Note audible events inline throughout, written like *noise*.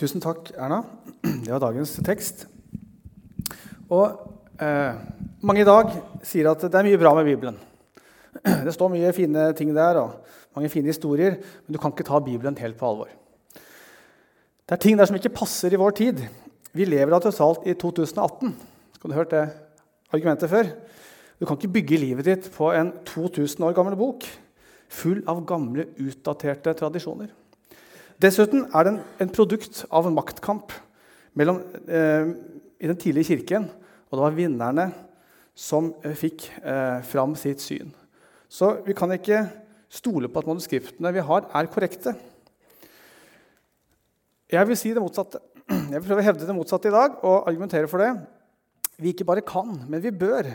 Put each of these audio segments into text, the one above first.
Tusen takk, Erna. *clears throat* Det var dagens tekst. Og eh, Mange i dag sier at det er mye bra med Bibelen. *clears throat* Det står mye fine ting der og mange fine historier, men du kan ikke ta Bibelen helt på alvor. Det er ting der som ikke passer i vår tid. Vi lever da totalt i 2018. Skal du hørt det argumentet før? Du kan ikke bygge livet ditt på en 2000 år gammel bok full av gamle, utdaterte tradisjoner. Dessuten er det en, en produkt av en maktkamp mellom, eh, i den tidlige kirken. Og det var vinnerne som eh, fikk eh, fram sitt syn. Så vi kan ikke stole på at manuskriptene vi har, er korrekte. Jeg vil si det motsatte. *clears throat* Jeg vil prøve å hevde det motsatte i dag og argumentere for det. Vi ikke bare kan, men vi bør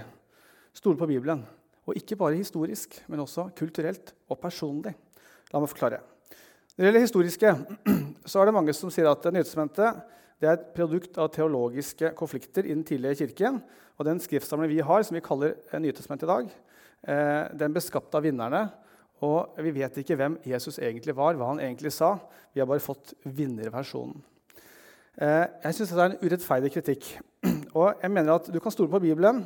stole på Bibelen. Og ikke bare historisk, men også kulturelt og personlig. La meg forklare. Når det gjelder historiske, *clears throat* så er det mange som sier at Nytestamentet er et produkt av teologiske konflikter i den tidlige kirken. Og den skriftsamlingen vi har, som vi kaller Nytestamentet i dag, eh, den ble skapt av vinnerne. Og vi vet ikke hvem Jesus egentlig var, hva han egentlig sa. Vi har bare fått vinnerversjonen. Eh, jeg syns det er en urettferdig kritikk. *clears throat* Og jeg mener at du kan stole på Bibelen,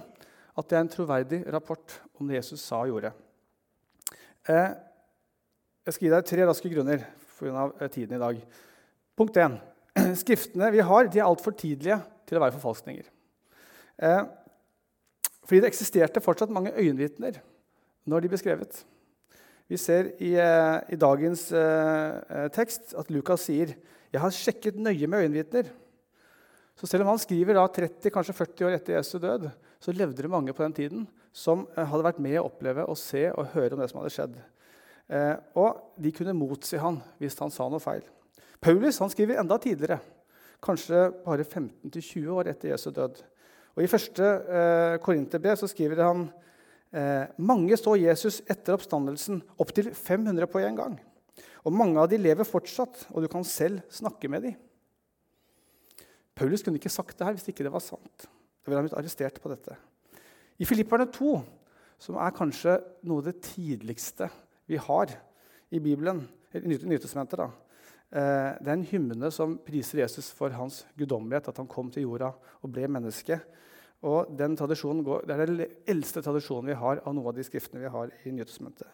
at det er en troverdig rapport om det Jesus sa og gjorde. Eh, jeg skal gi deg tre raske grunner pga. Eh, tiden i dag. Punkt 1. *clears throat* Skriftene vi har, de er altfor tidlige til å være forfalskninger. Eh, fordi det eksisterte fortsatt mange øyenvitner når de ble skrevet. Vi ser i, eh, i dagens eh, tekst at Lukas sier jeg har sjekket nøye med øyenvitner. Så selv om han skriver da 30, kanskje 40 år etter Jesu død, så levde det mange på den tiden som eh, hadde vært med å oppleve og se og høre om det som hadde skjedd. Eh, og de kunne motsi han hvis han sa noe feil. Paulus han skriver enda tidligere, kanskje bare 15-20 år etter Jesu død. Og I første eh, Korinterbrev skriver han eh, mange så Jesus etter oppstandelsen opptil 500 på en gang. Og mange av de lever fortsatt, og du kan selv snakke med dem. Paulus kunne ikke sagt det her hvis ikke det var sant. Da ville han blitt arrestert på dette. I Filipperne 2, som er kanskje noe av det tidligste vi har i Bibelen, Nytestamentet. da, det er en hymne som priser Jesus for hans guddommelighet, at han kom til jorda og ble menneske. Og den går, Det er den eldste tradisjonen vi har av noen av de skriftene vi har i Nytestamentet.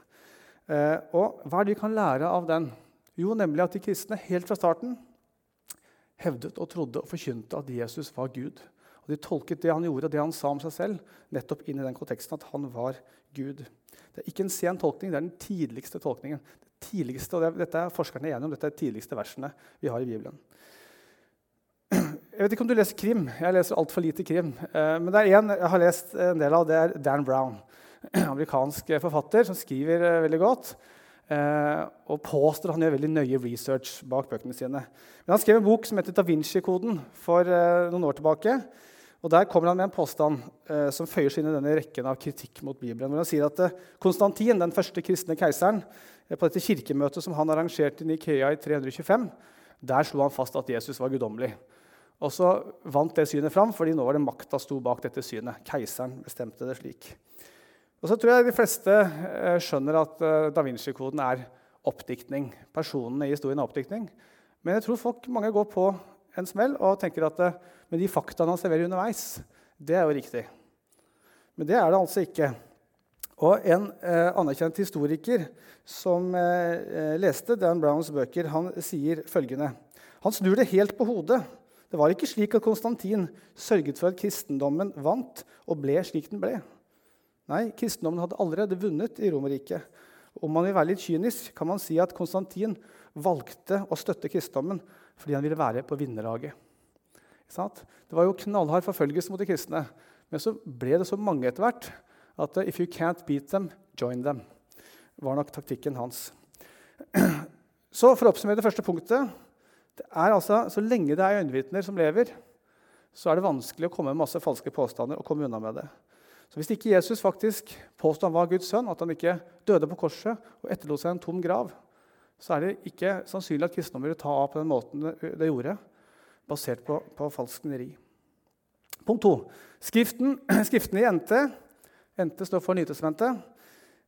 Eh, og hva er det vi kan lære av den? Jo, nemlig at de kristne helt fra starten hevdet og trodde og forkynte at Jesus var Gud. Og De tolket det han gjorde og det han sa om seg selv, nettopp inn i den konteksten at han var Gud. Det er ikke en sen tolkning, det er den tidligste tolkningen. Det tidligste, og det, dette er forskerne enige om, dette er de tidligste versene vi har i Bibelen. Jeg vet ikke om du leser krim. Jeg leser altfor lite krim. Eh, men det er en jeg har lest en del av, det er Dan Brown. *clears throat* Amerikansk forfatter som skriver eh, veldig godt. Eh, og påstår han gjør veldig nøye research bak bøkene sine. Men Han skrev en bok som heter Da Vinci-koden for noen år tilbake. Og Der kommer han med en påstand eh, som føyer seg inn i denne rekken av kritikk mot Bibelen. hvor Han sier at eh, Konstantin, den første kristne keiseren, eh, på dette kirkemøtet som han arrangerte i Nikea i 325, der slo han fast at Jesus var guddommelig. Og så vant det synet fram, fordi nå var det makta sto bak dette synet. Keiseren bestemte det slik. Og så tror jeg de fleste eh, skjønner at eh, Da Vinci-koden er oppdiktning. Personene i historien er oppdiktning. Men jeg tror folk, mange går på en smell og tenker at eh, men de faktaene han serverer underveis, det er jo riktig. Men det er det altså ikke. Og En eh, anerkjent historiker som eh, eh, leste Dan Browns bøker, han sier følgende Han snur det helt på hodet. Det var ikke slik at Konstantin sørget for at kristendommen vant og ble slik den ble. Nei, kristendommen hadde allerede vunnet i Romerriket. Om man vil være litt kynisk, kan man si at Konstantin valgte å støtte kristendommen fordi han ville være på vinnerlaget. Det var jo knallhard forfølgelse mot de kristne. Men så ble det så mange etter hvert at if you can't beat them, join them. var nok taktikken hans. *clears throat* Så For å oppsummere det første punktet det er altså, Så lenge det er øyenvitner som lever, så er det vanskelig å komme med masse falske påstander og komme unna med det. Så Hvis ikke Jesus faktisk påstod han var Guds sønn, at han ikke døde på korset og etterlot seg en tom grav, så er det ikke sannsynlig at kristendommen ville ta av på den måten det gjorde basert på, på falskneri. Punkt to. Skriften, *clears throat* skriftene i NT, NT står for Nytestamentet,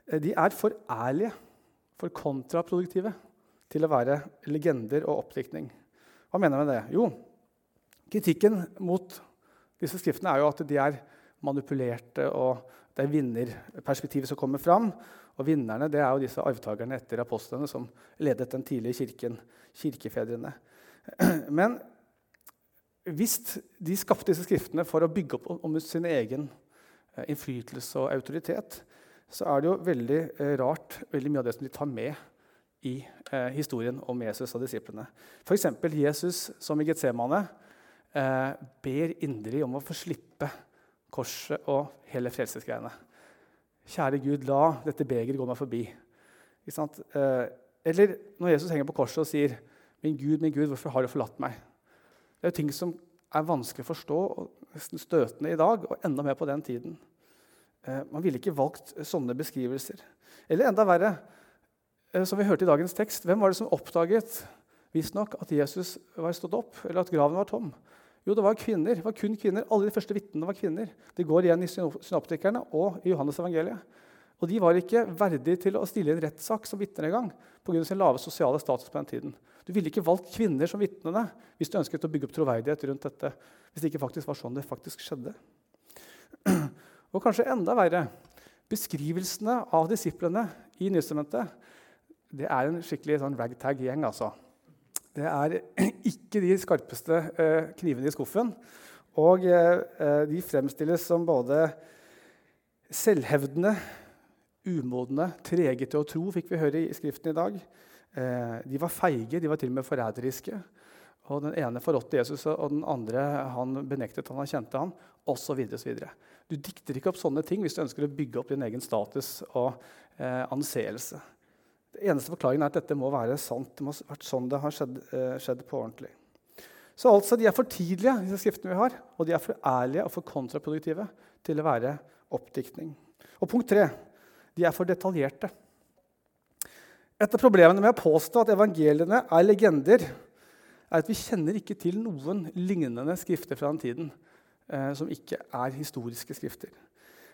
eh, de er for ærlige, for kontraproduktive til å være legender og oppdiktning. Hva mener jeg med det? Jo, kritikken mot disse skriftene er jo at de er manipulerte, og det er vinnerperspektivet som kommer fram. Og vinnerne det er jo disse arvtakerne etter apostlene som ledet den tidlige kirken, kirkefedrene. *clears throat* Men hvis de skapte disse skriftene for å bygge opp om sin egen eh, innflytelse og autoritet, så er det jo veldig eh, rart veldig mye av det som de tar med i eh, historien om Jesus og disiplene. F.eks. Jesus som i Getsemane eh, ber inderlig om å få slippe korset og hele frelsesgreiene. Kjære Gud, la dette begeret gå meg forbi. Eh, eller når Jesus henger på korset og sier, 'Min Gud, min Gud, hvorfor har du forlatt meg?' Det er jo ting som er vanskelig å forstå og nesten støtende i dag, og enda mer på den tiden. Eh, man ville ikke valgt sånne beskrivelser. Eller enda verre, eh, som vi hørte i dagens tekst, hvem var det som oppdaget visstnok at Jesus var stått opp, eller at graven var tom? Jo, det var kvinner. Det var kun kvinner. Alle de første vitnene var kvinner. Det går igjen i synoptikerne og i Johannes evangeliet. Og de var ikke verdige til å stille en rettssak som vitner engang sin lave sosiale status på den tiden. Du ville ikke valgt kvinner som vitnene hvis du ønsket å bygge opp troverdighet rundt dette. Hvis det ikke faktisk var sånn det faktisk skjedde. *clears throat* Og kanskje enda verre beskrivelsene av disiplene i Nystementet det er en skikkelig sånn ragtag-gjeng. altså. Det er *clears throat* ikke de skarpeste eh, knivene i skuffen. Og eh, eh, de fremstilles som både selvhevdende, umodne, trege til å tro, fikk vi høre i skriften i dag. De var feige, de var til og med forræderiske. Og Den ene forrådte Jesus, og den andre han benektet han, han kjente han, osv. Du dikter ikke opp sånne ting hvis du ønsker å bygge opp din egen status og eh, anseelse. Eneste forklaringen er at dette må være sant. Det må ha vært sånn det har skjedd, eh, skjedd, på ordentlig. Så altså, De er for tidlige, disse skriftene vi har, og de er for ærlige og for kontraproduktive til å være oppdiktning. Og punkt tre de er for detaljerte. Et av problemene med å påstå at evangeliene er legender, er at vi kjenner ikke til noen lignende skrifter fra den tiden eh, som ikke er historiske skrifter.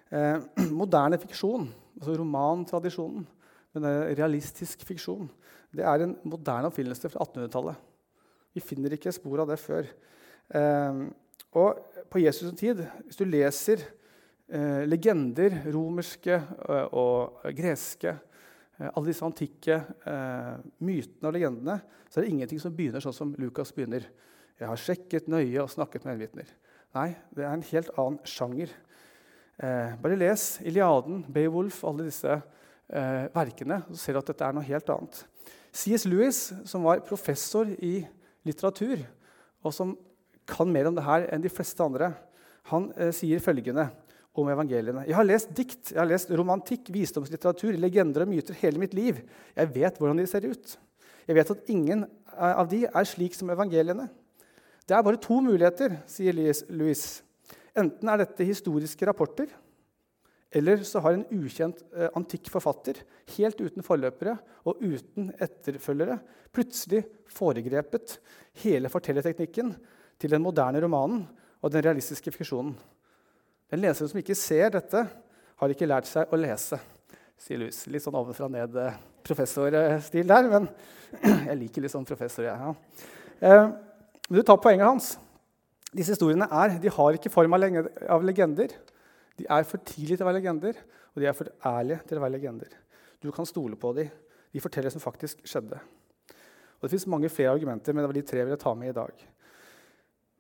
Eh, *clears throat* moderne fiksjon, altså romantradisjonen, men realistisk fiksjon, det er en moderne oppfinnelse fra 1800-tallet. Vi finner ikke spor av det før. Eh, og på Jesus' tid, hvis du leser eh, legender, romerske eh, og greske, eh, alle disse antikke mytene og legendene, så er det ingenting som begynner sånn som Lukas begynner. Jeg har sjekket nøye og snakket med øyenvitner. Nei, det er en helt annen sjanger. Bare les Iliaden, Beowulf, alle disse eh, verkene, så ser at dette er noe helt annet. C.S. Lewis, som var professor i litteratur, og som kan mer om det her enn de fleste andre, han eh, sier følgende om evangeliene. Jeg har lest dikt, jeg har lest romantikk, visdomslitteratur, legender og myter hele mitt liv. Jeg vet hvordan de ser ut. Jeg vet at ingen eh, av de er slik som evangeliene. Det er bare to muligheter, sier Louis. Enten er dette historiske rapporter, eller så har en ukjent eh, antikk forfatter, helt uten forløpere og uten etterfølgere, plutselig foregrepet hele fortellerteknikken til den moderne romanen og den realistiske fiksjonen. Den leseren som ikke ser dette, har ikke lært seg å lese, sier Louis. Litt sånn ovenfra ned-professorstil der, men *clears throat* jeg liker litt sånn professor. Ja. Eh, men du tar poenget hans. Disse historiene er, de har ikke form av legender. De er for tidlige til å være legender, og de er for ærlige til å være legender. Du kan stole på dem. De forteller det som faktisk skjedde. Og Det fins mange flere argumenter, men det var de tre jeg ville ta med i dag.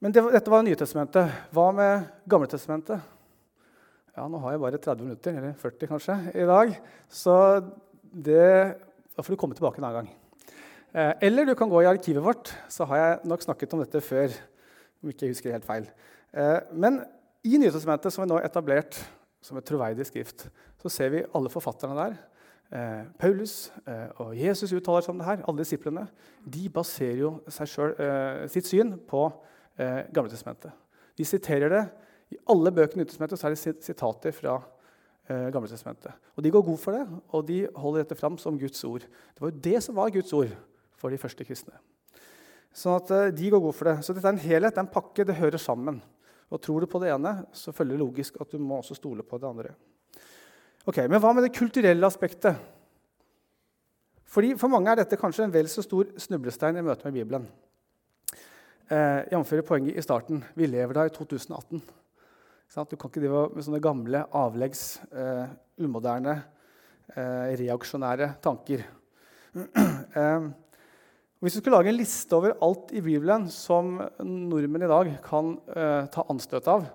Men det, dette var Nytestamentet. Hva med Gamletestamentet? Ja, nå har jeg bare 30 minutter, eller 40 kanskje, i dag. Så det, da får du komme tilbake en annen gang. Eh, eller du kan gå i arkivet vårt, så har jeg nok snakket om dette før. om ikke jeg husker helt feil. Eh, men i Nytestamentet, som er nå etablert som et troverdig skrift, så ser vi alle forfatterne der. Eh, Paulus eh, og Jesus uttaler seg om det her. Alle disiplene de baserer jo selv, eh, sitt syn på eh, Gamletestamentet. De siterer det. I alle bøkene i Nytestamentet er det sitater fra eh, Gamletestamentet. Og de går god for det, og de holder dette fram som Guds ord. Det var jo det som var Guds ord for de første kristne. Sånn at eh, de går god for det. Så dette er en helhet, det er en pakke, det hører sammen. Og Tror du på det ene, så følger det logisk at du må også stole på det andre. Ok, Men hva med det kulturelle aspektet? Fordi For mange er dette kanskje en vel så stor snublestein i møte med Bibelen. Eh, Jf. poenget i starten. Vi lever da i 2018. Du kan ikke drive med sånne gamle, avleggs, eh, umoderne, eh, reaksjonære tanker. *clears throat* eh, hvis du skulle lage en liste over alt i Bibelen som nordmenn i dag kan eh, ta anstøt av,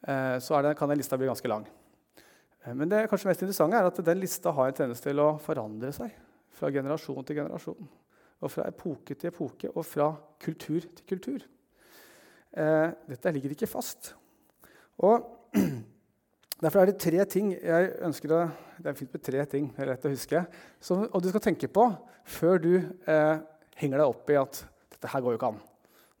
eh, så det, kan den lista bli ganske lang. Eh, men det kanskje mest interessante er at den lista har en tendens til å forandre seg fra generasjon til generasjon. Og fra epoke til epoke og fra kultur til kultur. Eh, dette ligger ikke fast. Og *clears throat* Derfor er det tre ting jeg ønsker å, det er fint med tre ting, det er lett å huske, som, og du skal tenke på før du eh, henger deg opp i at dette her går jo ikke an.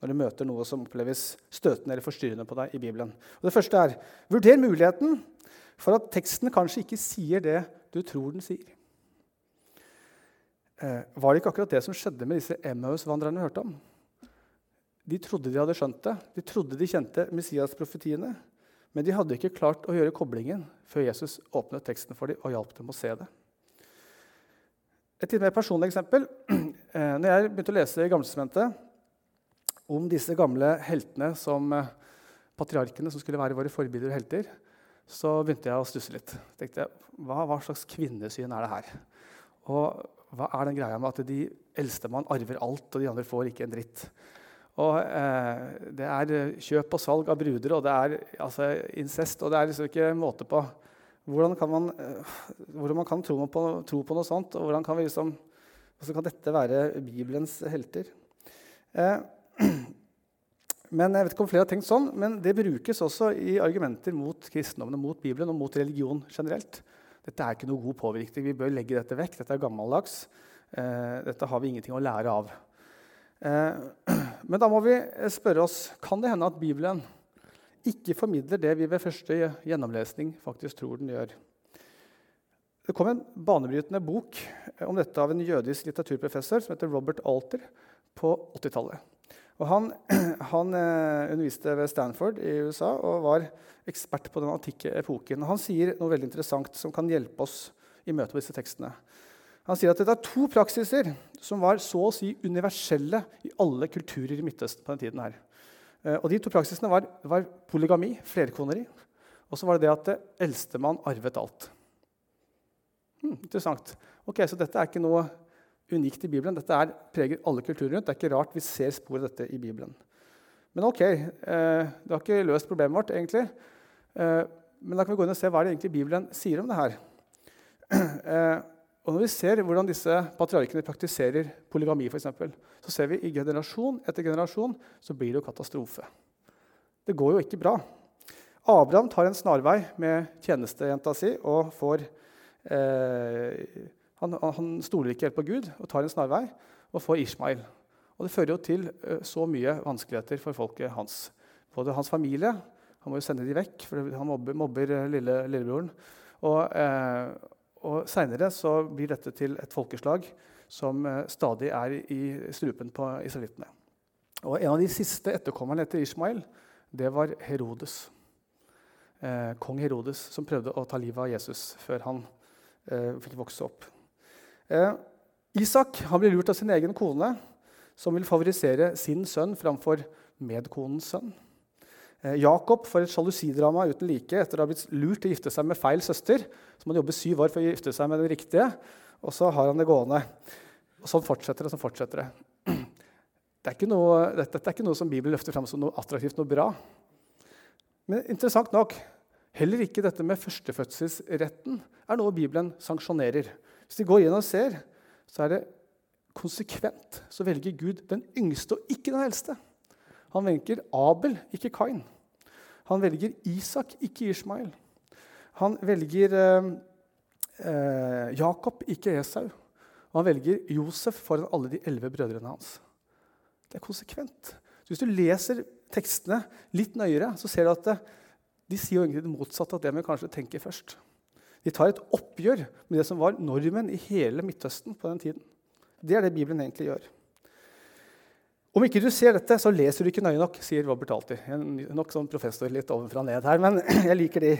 Når du møter noe som oppleves støtende eller forstyrrende på deg i Bibelen. Og det første er vurder muligheten for at teksten kanskje ikke sier det du tror den sier. Eh, var det ikke akkurat det som skjedde med disse Emmaus-vandrerne hørte om? De trodde de hadde skjønt det. De trodde de kjente Messias-profetiene. Men de hadde ikke klart å gjøre koblingen før Jesus åpnet teksten for dem og hjalp dem å se det. Et litt mer personlig eksempel. Eh, når jeg begynte å lese i Gammelsementet om disse gamle heltene som eh, patriarkene som skulle være våre forbilder og helter, så begynte jeg å stusse litt. tenkte jeg, hva, hva, slags kvinnesyn er det her? Og hva er den greia med at de eldste man arver alt, og de andre får ikke en dritt? Og eh, Det er kjøp og salg av bruder, og det er altså, incest. Og det er liksom ikke måte på hvordan kan man, eh, hvordan man kan tro på, tro på, noe sånt. Og hvordan kan, vi liksom, hvordan kan dette være Bibelens helter? Eh, *clears throat* men Jeg vet ikke om flere har tenkt sånn, men det brukes også i argumenter mot kristendommen, mot Bibelen og mot religion generelt. Dette er ikke noe god påvirkning. Vi bør legge dette vekk. Dette er gammeldags. Eh, dette har vi ingenting å lære av. Eh, *clears throat* men da må vi spørre oss kan det hende at Bibelen ikke formidler det vi ved første gjennomlesning faktisk tror den gjør. Det kom en banebrytende bok om dette av en jødisk litteraturprofessor som heter Robert Alter på 80-tallet. Han, *clears throat* han eh, underviste ved Stanford i USA og var ekspert på den antikke epoken. Han sier noe veldig interessant som kan hjelpe oss i møte med disse tekstene. Han sier at det er to praksiser som var så å si universelle i alle kulturer i Midtøsten på den tiden. her. Eh, og De to praksisene var, var polygami, flerkoneri, og så var det det at eldstemann arvet alt. Hmm, interessant. Ok, Så dette er ikke noe unikt i Bibelen. Dette er, preger alle kulturer rundt. Det er ikke rart vi ser spor av dette i Bibelen. Men ok, eh, det har ikke løst problemet vårt, egentlig. Eh, men da kan vi gå inn og se hva det egentlig Bibelen sier om det her. *clears throat* Eh, og Når vi ser hvordan disse patriarkene praktiserer polygami, for eksempel, så ser vi i generasjon etter generasjon så blir det jo katastrofe. Det går jo ikke bra. Abraham tar en snarvei med tjenestejenta si og får han, han, stoler ikke helt på Gud og tar en snarvei og får Ishmael. Og Det fører jo til eh, så mye vanskeligheter for folket hans. Både hans familie Han må jo sende dem vekk, for han mobber, mobber eh, lille, lillebroren. Og, eh, og Seinere blir dette til et folkeslag som eh, stadig er i strupen på israelittene. Og En av de siste etterkommerne etter Ishmael det var Herodes. Eh, kong Herodes, som prøvde å ta livet av Jesus før han eh, fikk vokse opp. Eh, Isak blir lurt av sin egen kone, som vil favorisere sin sønn framfor medkonens sønn. Eh, Jakob får et sjalusidrama uten like etter å ha blitt lurt til å gifte seg med feil søster. som han jobber syv år for å gifte seg med den riktige, og så har han det gående. Og Sånn fortsetter det. sånn fortsetter det. *clears throat* Det noe, dette, er ikke noe som Bibelen løfter fram som noe attraktivt, noe bra. Men interessant nok, heller ikke dette med førstefødselsretten er noe Bibelen sanksjonerer. Hvis de går igjen og ser, så er det konsekvent så velger Gud den yngste og ikke den eldste. Han velger Abel, ikke Kain. Han velger Isak, ikke Ishmael. Han velger eh, eh, Jakob, ikke Esau. Og han velger Josef foran alle de elleve brødrene hans. Det er konsekvent. Så hvis du leser tekstene litt nøyere, så ser du at det, de sier jo egentlig det motsatte av det vi kanskje tenker først. De tar et oppgjør med det som var normen i hele Midtøsten på den tiden. Det er det Bibelen egentlig gjør. Om ikke du ser dette, så leser du ikke nøye nok, sier Robert alltid. Nok sånn professor litt ovenfra og ned her, men *clears throat* jeg liker de.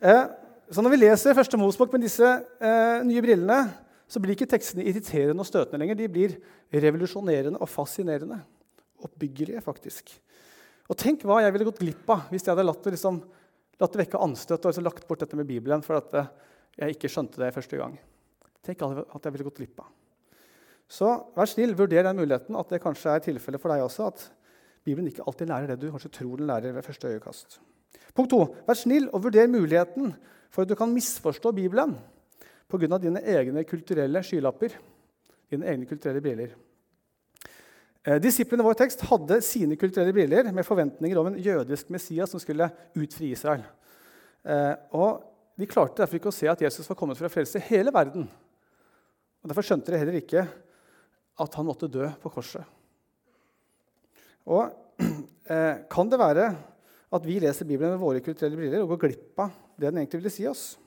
Eh, så når vi leser Første Mosbok med disse eh, nye brillene, så blir ikke tekstene irriterende og støtende lenger. De blir revolusjonerende og fascinerende. oppbyggelige, faktisk. Og tenk hva jeg ville gått glipp av hvis jeg hadde latt det, liksom, latt det vekke anstøt og altså lagt bort dette med Bibelen for at eh, jeg ikke skjønte det første gang. Tenk at jeg ville gått glipp av. Så vær snill, vurder den muligheten at det kanskje er tilfellet for deg også. at Bibelen ikke alltid lærer det du kanskje tror den lærer ved første øyekast. Punkt to, Vær snill og vurder muligheten for at du kan misforstå Bibelen pga. dine egne kulturelle skylapper, dine egne kulturelle briller. Eh, disiplene i vår tekst hadde sine kulturelle briller med forventninger om en jødisk Messias som skulle utfri Israel. Eh, og De klarte derfor ikke å se at Jesus var kommet for å frelse hele verden. Og Derfor skjønte de heller ikke at han måtte dø på korset. Og *clears throat* eh, Kan det være at vi leser Bibelen med våre kulturelle briller og går glipp av det den egentlig ville si oss?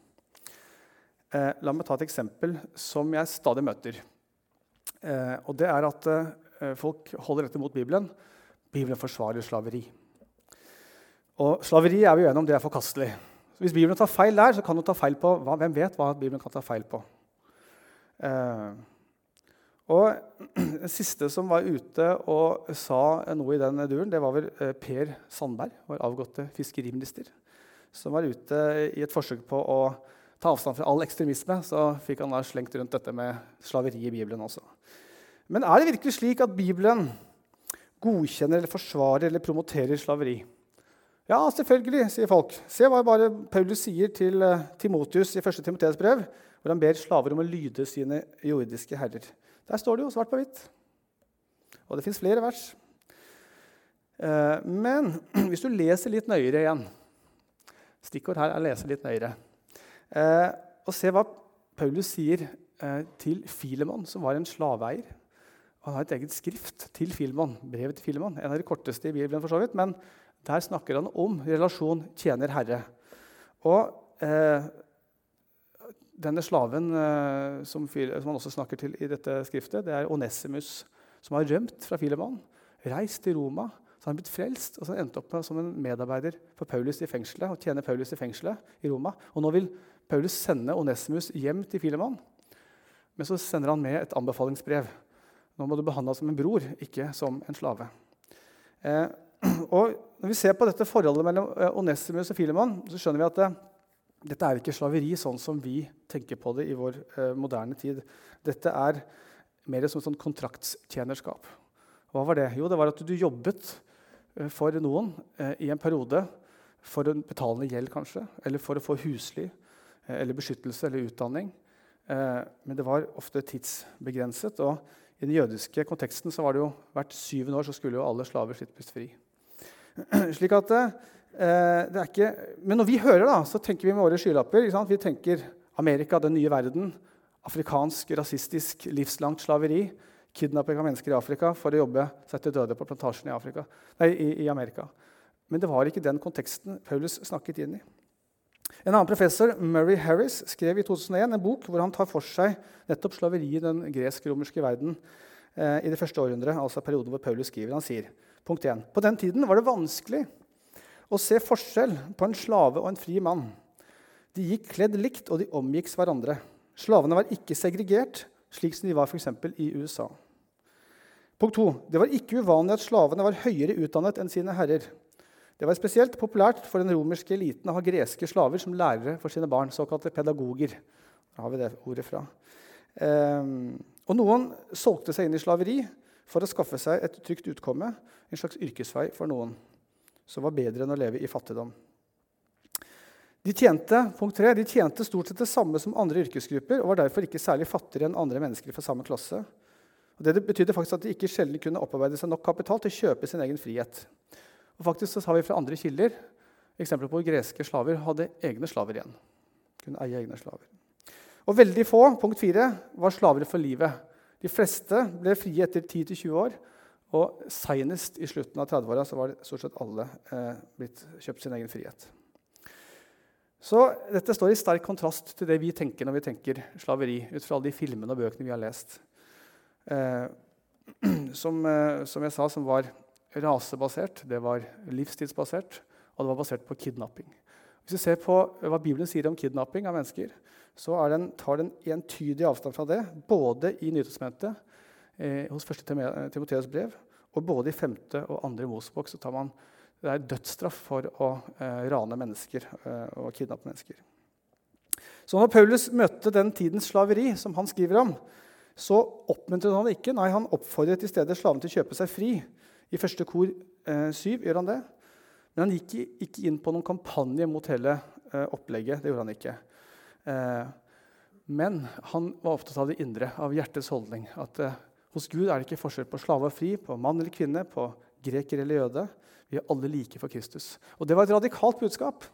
La meg ta et eksempel som jeg stadig møter. Og det er at Folk holder dette mot Bibelen. Bibelen forsvarer slaveri. Og Slaveri er vi enige om det er forkastelig. Så hvis Bibelen tar feil der, så kan du ta feil på hva, hvem vet hva Bibelen kan ta feil på. Eh, og *clears throat* Den siste som var ute og sa noe i den duren, det var vel eh, Per Sandberg, vår avgåtte fiskeriminister, som var ute i et forsøk på å ta avstand fra all ekstremisme. Så fikk han da slengt rundt dette med slaveri i Bibelen også. Men er det virkelig slik at Bibelen godkjenner eller forsvarer eller promoterer slaveri? Ja, selvfølgelig, sier folk. Se hva bare Paulus sier til eh, Timotius i 1. Timoteus brev, hvor han ber slaver om å lyde sine jordiske herrer. Der står det jo svart på hvitt. Og det fins flere vers. Eh, men *clears throat* hvis du leser litt nøyere igjen Stikkord her er lese litt nøyere. Eh, og se hva Paulus sier til Filemon, som var en slaveeier. Han har et eget skrift til Filmon, brevet til Filmon, En av de korteste i Bibelen, for så vidt, men der snakker han om relasjon tjener-herre. Og eh, denne slaven eh, som, som, han også snakker til i dette skriftet, det er Onesimus, som har rømt fra Filemon, reist til Roma. Så han er blitt frelst og så han endte opp som en medarbeider for Paulus i fengselet. og tjener Paulus i fengselet i Roma. Og nå vil Paulus sende Onesimus hjem til Filemon. Men så sender han med et anbefalingsbrev. Nå må du behandle som en bror, ikke som en slave. Eh, *clears throat* og Når vi ser på dette forholdet mellom eh, Onesimus og Filemon, så skjønner vi at det, dette er ikke slaveri sånn som vi tenker på det i vår eh, moderne tid. Dette er mer som sånn kontraktstjenerskap. Hva var det? Jo, det var at du jobbet eh, for noen eh, i en periode for å betale gjeld, kanskje, eller for å få husly, eh, eller beskyttelse eller utdanning. Eh, men det var ofte tidsbegrenset. og I den jødiske konteksten så var det jo hvert syvende år så skulle jo alle slaver slippes fri. *clears throat* Slik at eh, Eh, ikke, men når vi hører, da, så tenker vi med våre skylapper. Vi tenker Amerika, den nye verden. Afrikansk, rasistisk, livslangt slaveri. Kidnapping av mennesker i Afrika for å jobbe seg til døde på plantasjen i, Afrika, nei, i, i Amerika. Men det var ikke den konteksten Paulus snakket inn i. En annen professor, Murray Harris, skrev i 2001 en bok hvor han tar for seg nettopp slaveriet i den gresk-romerske verden eh, i det første århundret, altså perioden hvor Paulus skriver. Han sier punkt 1. På den tiden var det vanskelig å se forskjell på en slave og en fri mann. De gikk kledd likt, og de omgikks hverandre. Slavene var ikke segregert, slik som de var f.eks. i USA. Punkt 2. Det var ikke uvanlig at slavene var høyere utdannet enn sine herrer. Det var spesielt populært for den romerske eliten å ha greske slaver som lærere for sine barn, såkalte pedagoger. Da har vi det ordet fra. Um, og noen solgte seg inn i slaveri for å skaffe seg et trygt utkomme, en slags yrkesvei for noen som var bedre enn å leve i fattigdom. De tjente, punkt 3, de tjente stort sett det samme som andre yrkesgrupper og var derfor ikke særlig fattigere enn andre mennesker fra samme klasse. Og det betydde faktisk at de ikke sjelden kunne opparbeide seg nok kapital til å kjøpe sin egen frihet. Og faktisk så har vi fra andre kilder eksempler på hvor greske slaver hadde egne slaver igjen. Kunne eie egne slaver. Og veldig få punkt 4, var slaver for livet. De fleste ble frie etter 10-20 år og Senest i slutten av 30-åra var det stort sett alle eh, blitt kjøpt sin egen frihet. Så Dette står i sterk kontrast til det vi tenker når vi tenker slaveri. ut fra alle de filmene og bøkene vi har lest. Eh, *clears throat* som, eh, som, jeg sa, som var rasebasert, det var livstidsbasert, og det var basert på kidnapping. Hvis vi ser på hva Bibelen sier om kidnapping av mennesker, så den, tar den entydig avstand fra det, både i Nytestamentet eh, hos 1. Timoteus brev Og både i 5. og 2. Mosebok så tar man det er dødsstraff for å eh, rane mennesker eh, og kidnappe mennesker. Så når Paulus møtte den tidens slaveri, som han skriver om, så oppmuntret han ikke. Nei, han oppfordret i stedet slavene til å kjøpe seg fri. I første kor eh, 7 gjør han det. Men han gikk ikke inn på noen kampanje mot hele eh, opplegget. Det gjorde han ikke. Eh, men han var opptatt av det indre, av hjertets holdning. At eh, hos Gud er det ikke forskjell på slave og fri, på mann eller kvinne, på greker eller jøde. Vi er alle like for Kristus. Og Det var et radikalt budskap.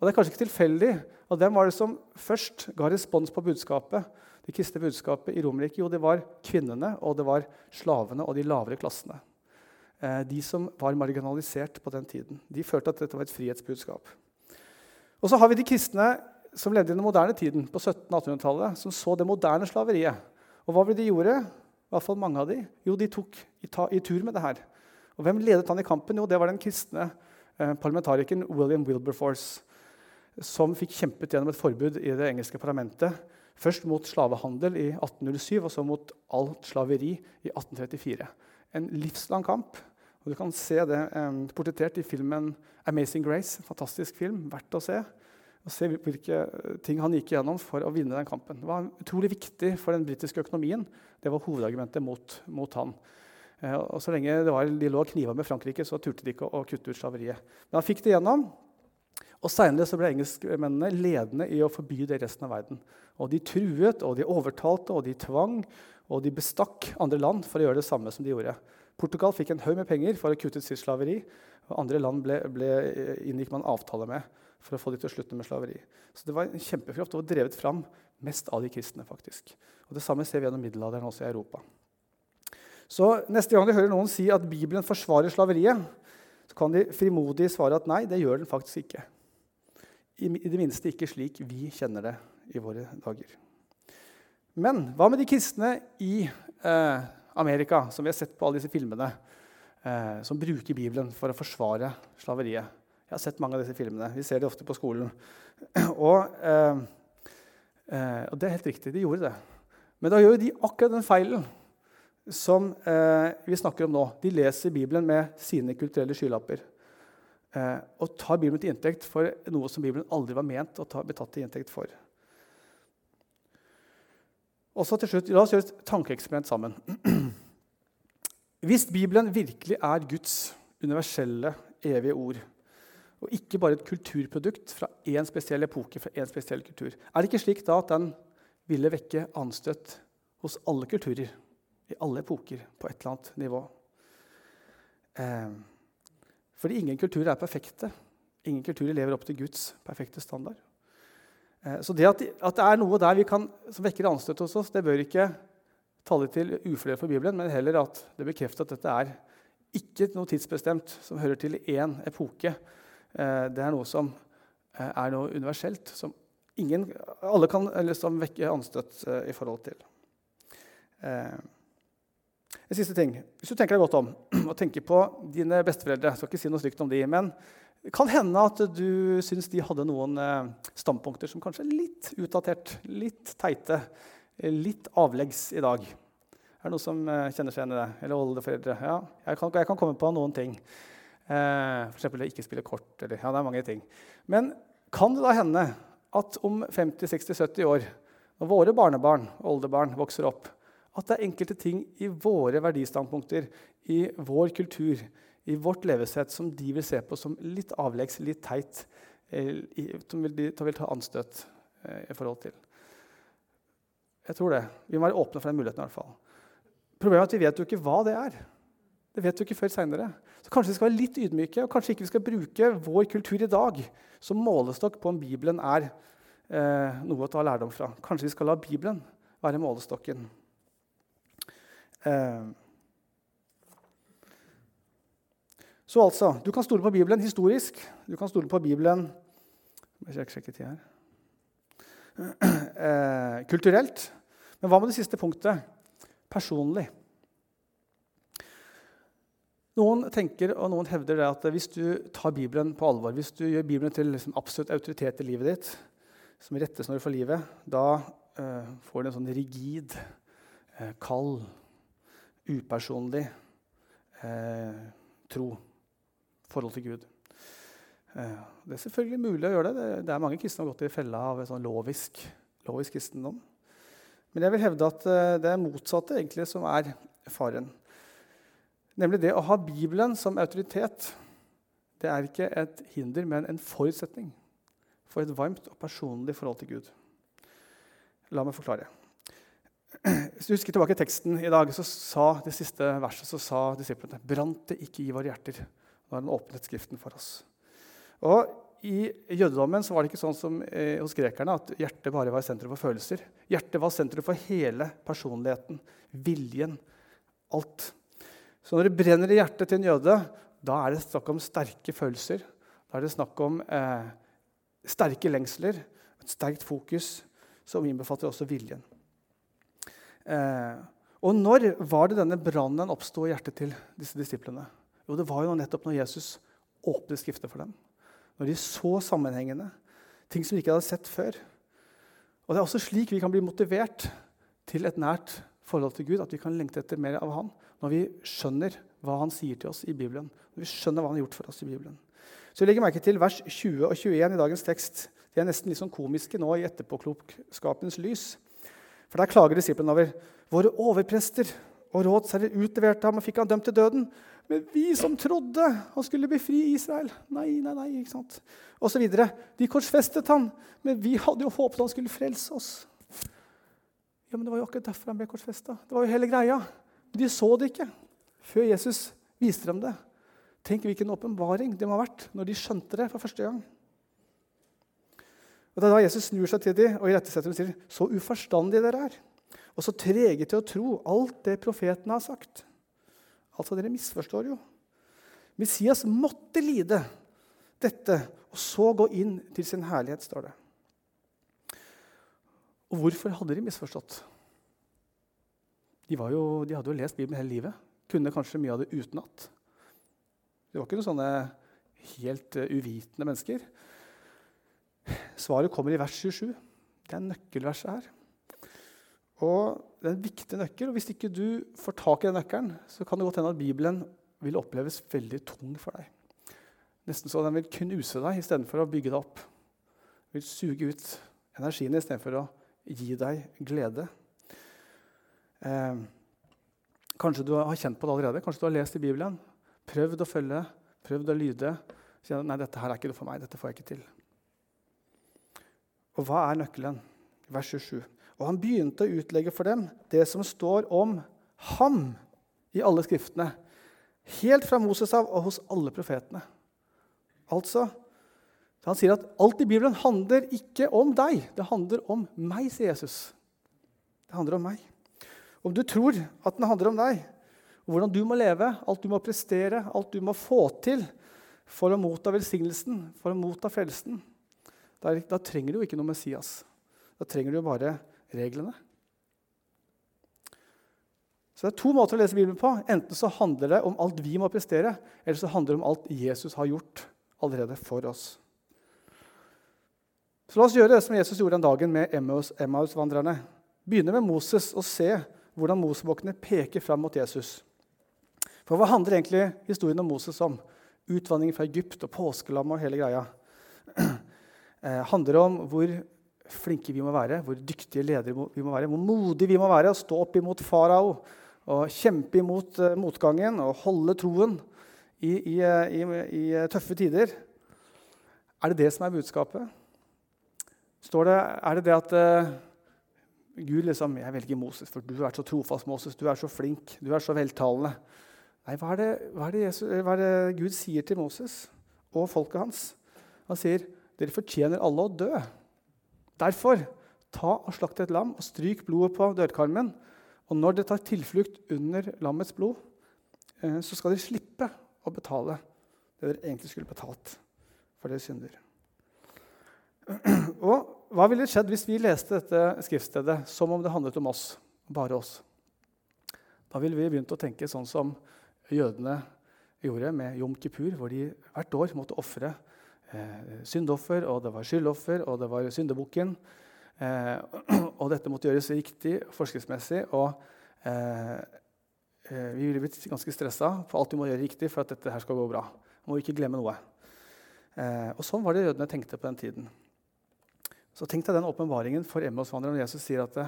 Og Det er kanskje ikke tilfeldig. Og Hvem var det som først ga respons på budskapet? Det kristne budskapet i Romerriket? Jo, det var kvinnene, og det var slavene og de lavere klassene. Eh, de som var marginalisert på den tiden. De følte at dette var et frihetsbudskap. Og så har vi de kristne som levde i den moderne tiden, på 1700-1800-tallet, som så det moderne slaveriet. Og hva ble de gjorde? I hvert fall mange av de. Jo, de tok i, ta, i tur med det her. Og hvem ledet han i kampen? Jo, det var den kristne eh, parlamentarikeren William Wilberforce som fikk kjempet gjennom et forbud i det engelske parlamentet. Først mot slavehandel i 1807 og så mot alt slaveri i 1834. En livslang kamp. Og Du kan se det eh, portrettert i filmen 'Amazing Grace'. En fantastisk film, verdt å se. Og se hvilke ting han gikk igjennom for å vinne den kampen. Det var utrolig viktig for den britiske økonomien. Det var hovedargumentet mot, mot han. Eh, og Så lenge var, de lå og kniva med Frankrike, så turte de ikke å, å kutte ut slaveriet. Men han fikk det gjennom. Og Senere ble engelskmennene ledende i å forby det i resten av verden. Og De truet, og de overtalte, og de tvang og de bestakk andre land for å gjøre det samme som de gjorde. Portugal fikk en haug med penger for å kutte ut sitt slaveri. og Andre land ble, ble, inngikk man avtale med for å få dem til å slutte med slaveri. Så det var en kjempekraft og drevet fram mest av de kristne. faktisk. Og Det samme ser vi gjennom middelalderen også i Europa. Så Neste gang de hører noen si at Bibelen forsvarer slaveriet, så kan de frimodig svare at nei, det gjør den faktisk ikke. I, det minste ikke slik vi kjenner det i våre dager. Men hva med de kristne i eh, Amerika, som vi har sett på alle disse filmene, eh, som bruker Bibelen for å forsvare slaveriet? Jeg har sett mange av disse filmene. Vi ser det ofte på skolen. *clears throat* Og, eh, eh, og det er helt riktig, de gjorde det. Men da gjør de akkurat den feilen som eh, vi snakker om nå. De leser Bibelen med sine kulturelle skylapper eh, og tar Bibelen til inntekt for noe som Bibelen aldri var ment å ta, bli tatt til inntekt for. Og så til slutt, La oss gjøre et tankeeksperiment sammen. *clears throat* Hvis Bibelen virkelig er Guds universelle, evige ord, og ikke bare et kulturprodukt fra én spesiell epoke, fra én spesiell kultur, er det ikke slik da at den ville vekke anstøt hos alle kulturer, i alle epoker, på et eller annet nivå? Eh, fordi ingen kulturer er perfekte. Ingen kulturer lever opp til Guds perfekte standard. Eh, så det at, det er noe der vi kan, som vekker anstøt hos oss, det bør ikke tale til uflere for Bibelen, men heller at det bekrefter at dette er ikke noe tidsbestemt som hører til én epoke. Eh, det er noe som eh, er noe universelt, som ingen, alle kan liksom vekke anstøt i forhold til. En siste ting. Hvis du tenker deg godt om *clears throat* og tenker på dine besteforeldre Jeg skal ikke si noe stygt om de, men det kan hende at du syns de hadde noen eh, standpunkter som kanskje er litt utdatert, litt teite, litt avleggs i dag. Er det noen som eh, kjenner seg igjen i det? Eller oldeforeldre? Ja, jeg kan, jeg kan, komme på noen ting. Eh, F.eks. ikke spille kort. Eller, ja, det er mange ting. Men kan det da hende at om 50-60-70 år, når våre barnebarn og oldebarn vokser opp, at det er enkelte ting i våre verdistandpunkter, i vår kultur, i vårt levesett, som de vil se på som litt avleggs, litt teit, eh, som de vil ta anstøt eh, i forhold til. Jeg tror det. Vi må være åpne for den muligheten. i hvert fall. Problemet er at vi vet jo ikke hva det er. Det vet vi ikke før seinere. Så kanskje vi skal være litt ydmyke, og kanskje ikke vi skal bruke vår kultur i dag som målestokk på om Bibelen er eh, noe å ta lærdom fra. Kanskje vi skal la Bibelen være målestokken. Eh. Så altså, du kan stole på Bibelen historisk. Du kan stole på Bibelen. *clears throat* Eh, kulturelt. Men hva med det siste punktet? Personlig. Noen tenker og noen hevder det at hvis du tar Bibelen på alvor, hvis du gjør Bibelen til liksom absolutt autoritet i livet ditt, som rettesnor for livet, da uh, får du en sånn rigid, uh, kald upersonlig, eh, tro, forhold til Gud. Eh, det er selvfølgelig mulig å gjøre det. Det, det er mange kristne som har gått i fella av sånn lovisk, lovisk kristendom. Men jeg vil hevde at eh, det er motsatte egentlig som er faren. Nemlig det å ha Bibelen som autoritet. Det er ikke et hinder, men en forutsetning for et varmt og personlig forhold til Gud. La meg forklare. Hvis du husker tilbake i teksten i dag, så sa det siste verset så sa disiplene brant det ikke i våre hjerter når han åpnet Skriften for oss. Og I jødedommen så var det ikke sånn som eh, hos grekerne at hjertet bare var sentrum for følelser. Hjertet var sentrum for hele personligheten, viljen, alt. Så når det brenner i hjertet til en jøde, da er det snakk om sterke følelser. Da er det snakk om eh, sterke lengsler, et sterkt fokus, som innbefatter også viljen. Eh, og når var det denne brannen oppsto i hjertet til disse disiplene? Jo, det var jo nettopp når Jesus åpnet Skriftet for dem. Når de så sammenhengende, ting som de ikke hadde sett før. Og Det er også slik vi kan bli motivert til et nært forhold til Gud, at vi kan lengte etter mer av Han når vi skjønner hva Han sier til oss i Bibelen. Når vi skjønner hva Han har gjort for oss i Bibelen. Så jeg legger merke til vers 20 og 21 i dagens tekst. De er nesten litt sånn komiske nå i etterpåklokskapens lys. For der klager disiplene over våre overprester og rådsherrer utleverte ham og fikk han dømt til døden. Men vi som trodde han skulle befri Israel Nei, nei, nei. ikke sant? Og så videre. De korsfestet han, men vi hadde jo håpet han skulle frelse oss. Ja, men Det var jo akkurat derfor han ble korsfesta. Det var jo hele greia. De så det ikke før Jesus viste dem det. Tenk hvilken åpenbaring det må ha vært når de skjønte det for første gang. Og da Jesus snur seg til dem og irettesetter dem sier så uforstandige dere er, og så trege til å tro alt det profeten har sagt. Altså, dere misforstår jo. Messias måtte lide dette og så gå inn til sin herlighet, står det. Og hvorfor hadde de misforstått? De, jo, de hadde jo lest Bibelen hele livet. Kunne kanskje mye av det utenat. De var ikke noen sånne helt uh, uvitende mennesker. Svaret kommer i vers 27. Det er nøkkelverset her. Og Det er en viktig nøkkel. og Hvis ikke du får tak i den nøkkelen, så kan det godt hende at Bibelen vil oppleves veldig tung for deg. Nesten så den vil knuse deg istedenfor å bygge deg opp. Den vil suge ut energien istedenfor å gi deg glede. Eh, kanskje du har kjent på det allerede. Kanskje du har lest i Bibelen. Prøvd å følge, prøvd å lyde. Kjenne, nei, dette her er ikke noe for meg. Dette får jeg ikke til. Og hva er nøkkelen? Vers 27. Og han begynte å utlegge for dem det som står om ham i alle skriftene. Helt fra Moses av og hos alle profetene. Altså, Han sier at alt i Bibelen handler ikke om deg. Det handler om meg, sier Jesus. Det handler om meg. Om du tror at den handler om deg, hvordan du må leve, alt du må prestere, alt du må få til for å motta velsignelsen, for å motta frelsen, da, da trenger du jo ikke noe Messias. Da trenger du jo bare reglene. Så Det er to måter å lese Bibelen på. Enten så handler det om alt vi må prestere, eller så handler det om alt Jesus har gjort allerede for oss. Så La oss gjøre det som Jesus gjorde den dagen med Emmaus-vandrerne. Begynne med Moses og se hvordan Mosebokkene peker fram mot Jesus. For Hva handler egentlig historien om Moses om? Utvandringen fra Egypt og påskelam og hele greia. Eh, handler om hvor flinke vi må være, hvor dyktige ledere vi må være, hvor modige vi må være å stå opp imot farao og kjempe imot eh, motgangen og holde troen i, i, eh, i, i, tøffe tider. Er det det som er budskapet? Står det, er det det at eh, Gud liksom, jeg velger Moses, for du er så trofast, Moses, du er så flink, du er så veltalende. Nei, hva er, det, hva, er Jesus, hva er, det, Gud sier til Moses og folket hans? Han sier dere fortjener alle å dø. Derfor, ta og slakt et lam og stryk blodet på dørkarmen. Og når dere tar tilflukt under lammets blod, eh, så skal dere slippe å betale det dere egentlig skulle betalt for deres synder. *clears throat* Og Hva ville skjedd hvis vi leste dette skriftstedet som om det handlet om oss? bare oss? Da ville vi begynt å tenke sånn som jødene gjorde med Jom Kippur, hvor de hvert år måtte ofre eh, syndoffer, og det var skyldoffer, og det var syndebukken. Eh, *clears throat* og dette måtte gjøres riktig forskriftsmessig. Og eh, eh, vi ville blitt ganske stressa for alt vi må gjøre riktig for at dette her skal gå bra. Vi Må ikke glemme noe. Og Sånn var det jødene tenkte på den tiden. Så tenk deg den åpenbaringen for Emmausvandreren når Jesus sier at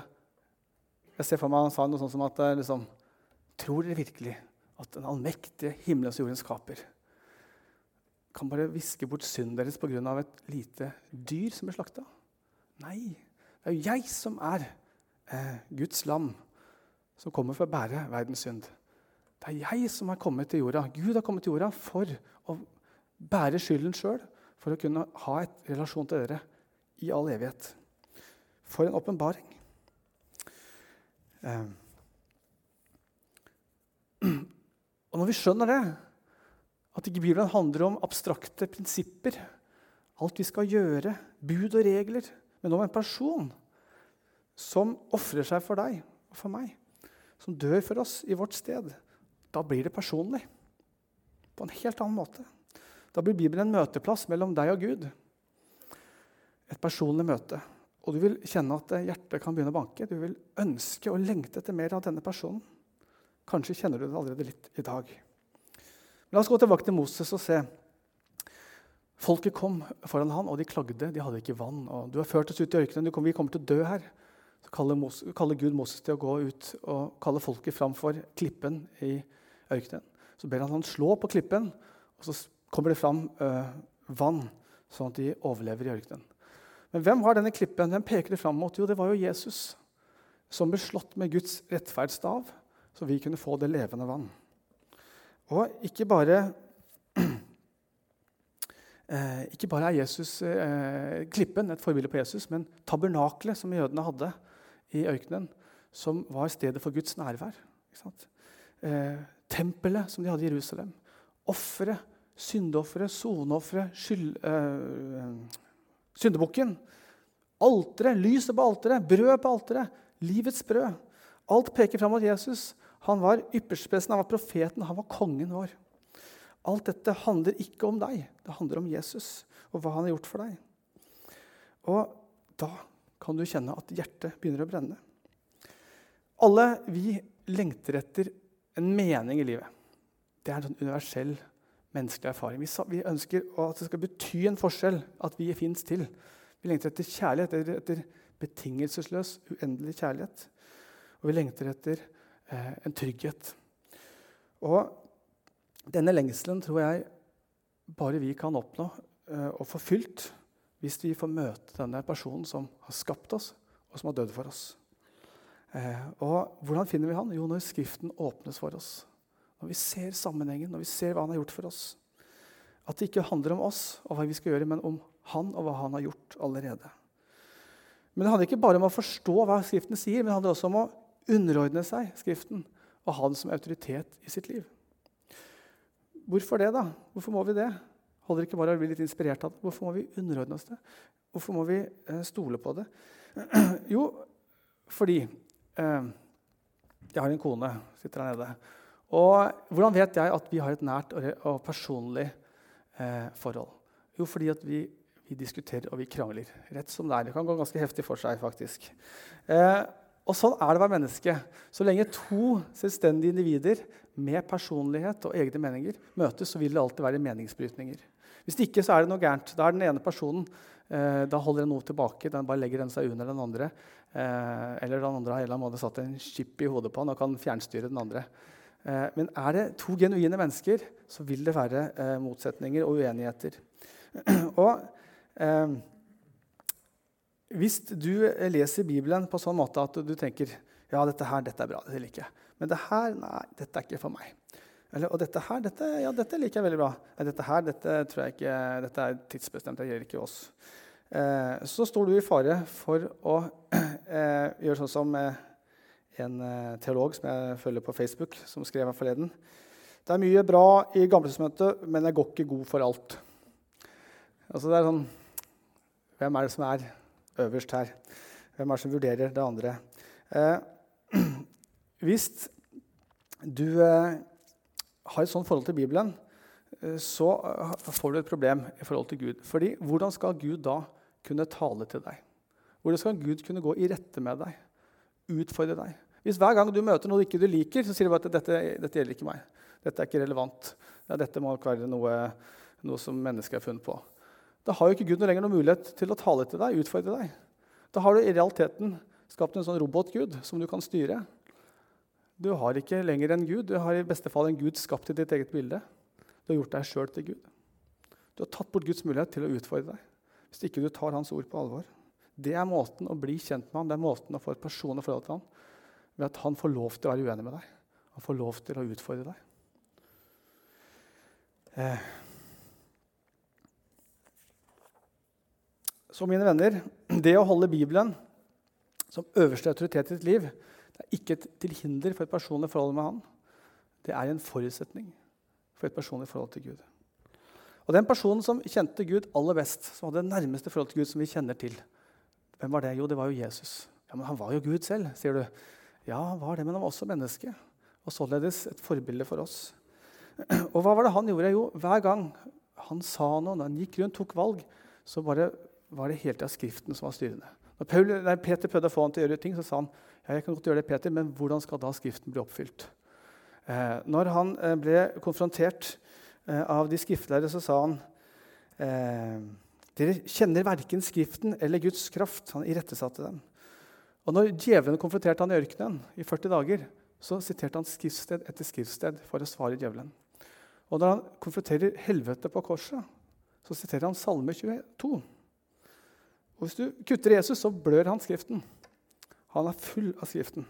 Jeg ser for meg han sa noe sånt som at liksom, Tror dere virkelig at den allmektige himmelens og jordens skaper kan bare viske bort synden deres pga. et lite dyr som ble slakta? Nei. Det er jo jeg som er eh, Guds lam, som kommer for å bære verdens synd. Det er jeg som er kommet til jorda. Gud har kommet til jorda for å bære skylden sjøl, for å kunne ha et relasjon til dere i all evighet. For en åpenbaring. Eh. *clears throat* Og når vi skjønner det, at ikke Bibelen handler om abstrakte prinsipper, alt vi skal gjøre, bud og regler, men om en person som ofrer seg for deg og for meg, som dør for oss i vårt sted, da blir det personlig. På en helt annen måte. Da blir Bibelen en møteplass mellom deg og Gud. Et personlig møte. Og du vil kjenne at hjertet kan begynne å banke. Du vil ønske og lengte etter mer av denne personen. Kanskje kjenner du det allerede litt i dag. La oss gå tilbake til Moses og se. Folket kom foran han, og de klagde. De hadde ikke vann. og 'Du har ført oss ut i ørkenen. vi kommer til å dø her.' Så kaller, Moses, kaller, Gud Moses til å gå ut og kalle folket fram for klippen i ørkenen. Så ber han han slå på klippen, og så kommer det fram øh, vann, sånn at de overlever i ørkenen. Men hvem har denne klippen? Hvem peker det fram mot? Jo, det var jo Jesus, som ble slått med Guds rettferdsstav, så vi kunne få det levende vann. Og ikke bare *clears throat* eh, ikke bare er Jesus, eh, klippen et forbilde på Jesus, men tabernaklet som jødene hadde i ørkenen, som var stedet for Guds nærvær. Eh, tempelet som de hadde i Jerusalem. Offeret, syndeofferet, soneofferet, eh, syndebukken. Alteret, lyset på alteret, brød på alteret, livets brød. Alt peker fram mot Jesus. Han var ypperstepresten, han var profeten, han var kongen vår. Alt dette handler ikke om deg, det handler om Jesus og hva han har gjort for deg. Og da kan du kjenne at hjertet begynner å brenne. Alle vi lengter etter en mening i livet. Det er en sånn universell menneskelig erfaring. Vi ønsker at det skal bety en forskjell, at vi fins til. Vi lengter etter kjærlighet, etter, etter betingelsesløs, uendelig kjærlighet. Og vi lengter etter en trygghet. Og denne lengselen tror jeg bare vi kan oppnå eh, og få fylt hvis vi får møte denne personen som har skapt oss, og som har dødd for oss. Eh, og hvordan finner vi han? Jo, når Skriften åpnes for oss. Når vi ser sammenhengen, når vi ser hva han har gjort for oss. At det ikke handler om oss og hva vi skal gjøre, men om han og hva han har gjort allerede. Men Det handler ikke bare om å forstå hva Skriften sier, men det handler også om å underordne seg Skriften og ha den som autoritet i sitt liv. Hvorfor det, da? Hvorfor må vi det? Holder ikke bare å bli litt inspirert av det? Hvorfor må vi underordne oss det? Hvorfor må vi eh, stole på det? *clears throat* Jo, fordi eh, Jeg har en kone, sitter her nede. Og hvordan vet jeg at vi har et nært og personlig eh, forhold? Jo, fordi at vi, vi, diskuterer og vi krangler. Rett som det er. Det kan gå ganske heftig for seg, faktisk. Eh, og sånn er det å være menneske. Så lenge to selvstendige individer med personlighet og egne meninger møtes, så vil det alltid være meningsbrytninger. Hvis ikke så er det noe gærent. Da er den ene personen eh, da holder den noe tilbake. Den bare legger den seg under den andre. Eh, eller den andre har en måte satt en chip i hodet på den og kan fjernstyre den andre. Eh, men er det to genuine mennesker, så vil det være eh, motsetninger og uenigheter. *clears throat* og eh, hvis du leser Bibelen på sånn måte at du tenker ja, dette her, dette er bra, dette liker jeg. Men det her, nei, dette er ikke for meg. Eller, og dette her, dette, ja, dette liker jeg veldig bra. Nei, dette her, dette tror jeg ikke, dette er tidsbestemt, det gjelder ikke oss. Eh, så står du i fare for å *clears throat* eh, gjøre sånn som eh, en eh, teolog som jeg følger på Facebook, som skrev her forleden. Det er mye bra i Gamletestamentet, men jeg går ikke god for alt. Altså, det er sånn Hvem er det som er øverst her. Hvem er det som vurderer det andre? Eh, *clears throat* hvis du eh, har et sånt forhold til Bibelen, eh, så eh, får du et problem i forhold til Gud. Fordi hvordan skal Gud da kunne tale til deg? Hvordan skal Gud kunne gå i rette med deg? Utfordre deg? Hvis hver gang du møter noe du ikke liker, så sier du bare at dette, dette gjelder ikke meg. Dette er ikke relevant. Ja, dette må ikke være noe, noe som mennesker har funnet på. Da har jo ikke Gud noe lenger noen mulighet til å tale til deg, utfordre deg. Da har du i realiteten skapt en sånn robotgud som du kan styre. Du har ikke lenger en gud. Du har i beste fall en gud skapt i ditt eget bilde. Du har gjort deg sjøl til Gud. Du har tatt bort Guds mulighet til å utfordre deg hvis ikke du tar hans ord på alvor. Det er måten å bli kjent med ham, det er måten å få et personlig forhold til ham ved at han får lov til å være uenig med deg. Han får lov til å utfordre deg. Eh. Så mine venner, det å holde Bibelen som øverste autoritet i ditt liv det er ikke til hinder for et personlig forhold med han. Det er en forutsetning for et personlig forhold til Gud. Og Den personen som kjente Gud aller best, som hadde det nærmeste forhold til Gud som vi kjenner til, hvem var det? Jo, det var jo Jesus. Ja, Men han var jo Gud selv, sier du. Ja, han var det, men han var også menneske. Og således et forbilde for oss. Og hva var det han gjorde? Jo, hver gang han sa noe, når han gikk rundt tok valg, så bare var det hele tida Skriften som var styrende. Når Paul, nei, Peter prøvde å få han til å gjøre ting, så sa han ja, jeg kan godt gjøre det, Peter, men hvordan skal da Skriften bli oppfylt? Eh, når han eh, ble konfrontert eh, av de skriftlærde, så sa han eh, dere kjenner verken Skriften eller Guds kraft. Han irettesatte dem. Og når djevelen konfronterte han i ørkenen i 40 dager, så siterte han skriftsted etter skriftsted for å svare djevelen. Og når han konfronterer helvete på korset, så siterer han Salme 22. Og Hvis du kutter Jesus, så blør han Skriften. Han er full av Skriften.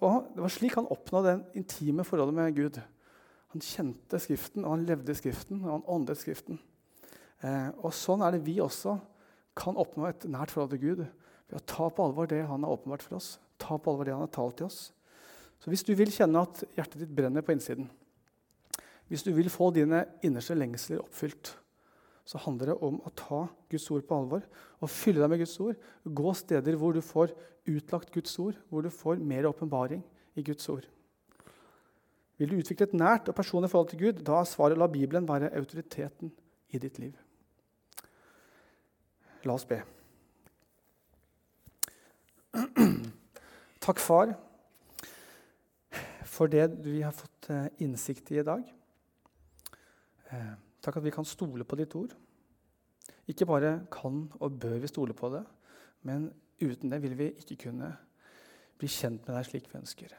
Og Det var slik han oppnådde det intime forholdet med Gud. Han kjente Skriften, og han levde i Skriften, og han åndet Skriften. Eh, og Sånn er det vi også kan oppnå et nært forhold til Gud ved å ta på alvor det han har åpenbart for oss. Ta på alvor det han har talt til oss. Så hvis du vil kjenne at hjertet ditt brenner på innsiden, hvis du vil få dine innerste lengsler oppfylt, så handler det om å ta Guds ord på alvor og fylle deg med Guds ord. Gå steder hvor du får utlagt Guds ord, hvor du får mer åpenbaring i Guds ord. Vil du utvikle et nært og personlig forhold til Gud, da er svaret å la Bibelen være autoriteten i ditt liv. La oss be. *clears throat* Takk, far, for det vi har fått eh, innsikt i i dag. Takk at vi kan stole på ditt ord. Ikke bare kan og bør vi stole på det, men uten det vil vi ikke kunne bli kjent med deg slik vi ønsker.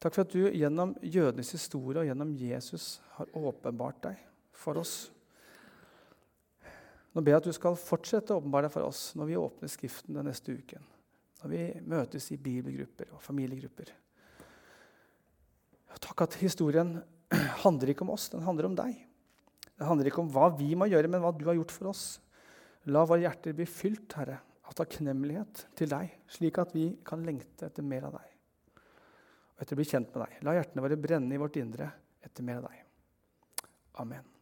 Takk for at du gjennom jødenes historie og gjennom Jesus har åpenbart deg for oss. Nå ber jeg at du skal fortsette å åpenbare deg for oss når vi åpner Skriften den neste uken. Når vi møtes i bibelgrupper og familiegrupper. Takk at historien *clears throat* handler ikke om oss, den handler om deg. Det handler ikke om hva vi må gjøre, men hva du har gjort for oss. La våre hjerter bli fylt, Herre, av takknemlighet til deg, slik at vi kan lengte etter mer av deg. Og etter å bli kjent med deg. La hjertene våre brenne i vårt indre etter mer av deg. Amen.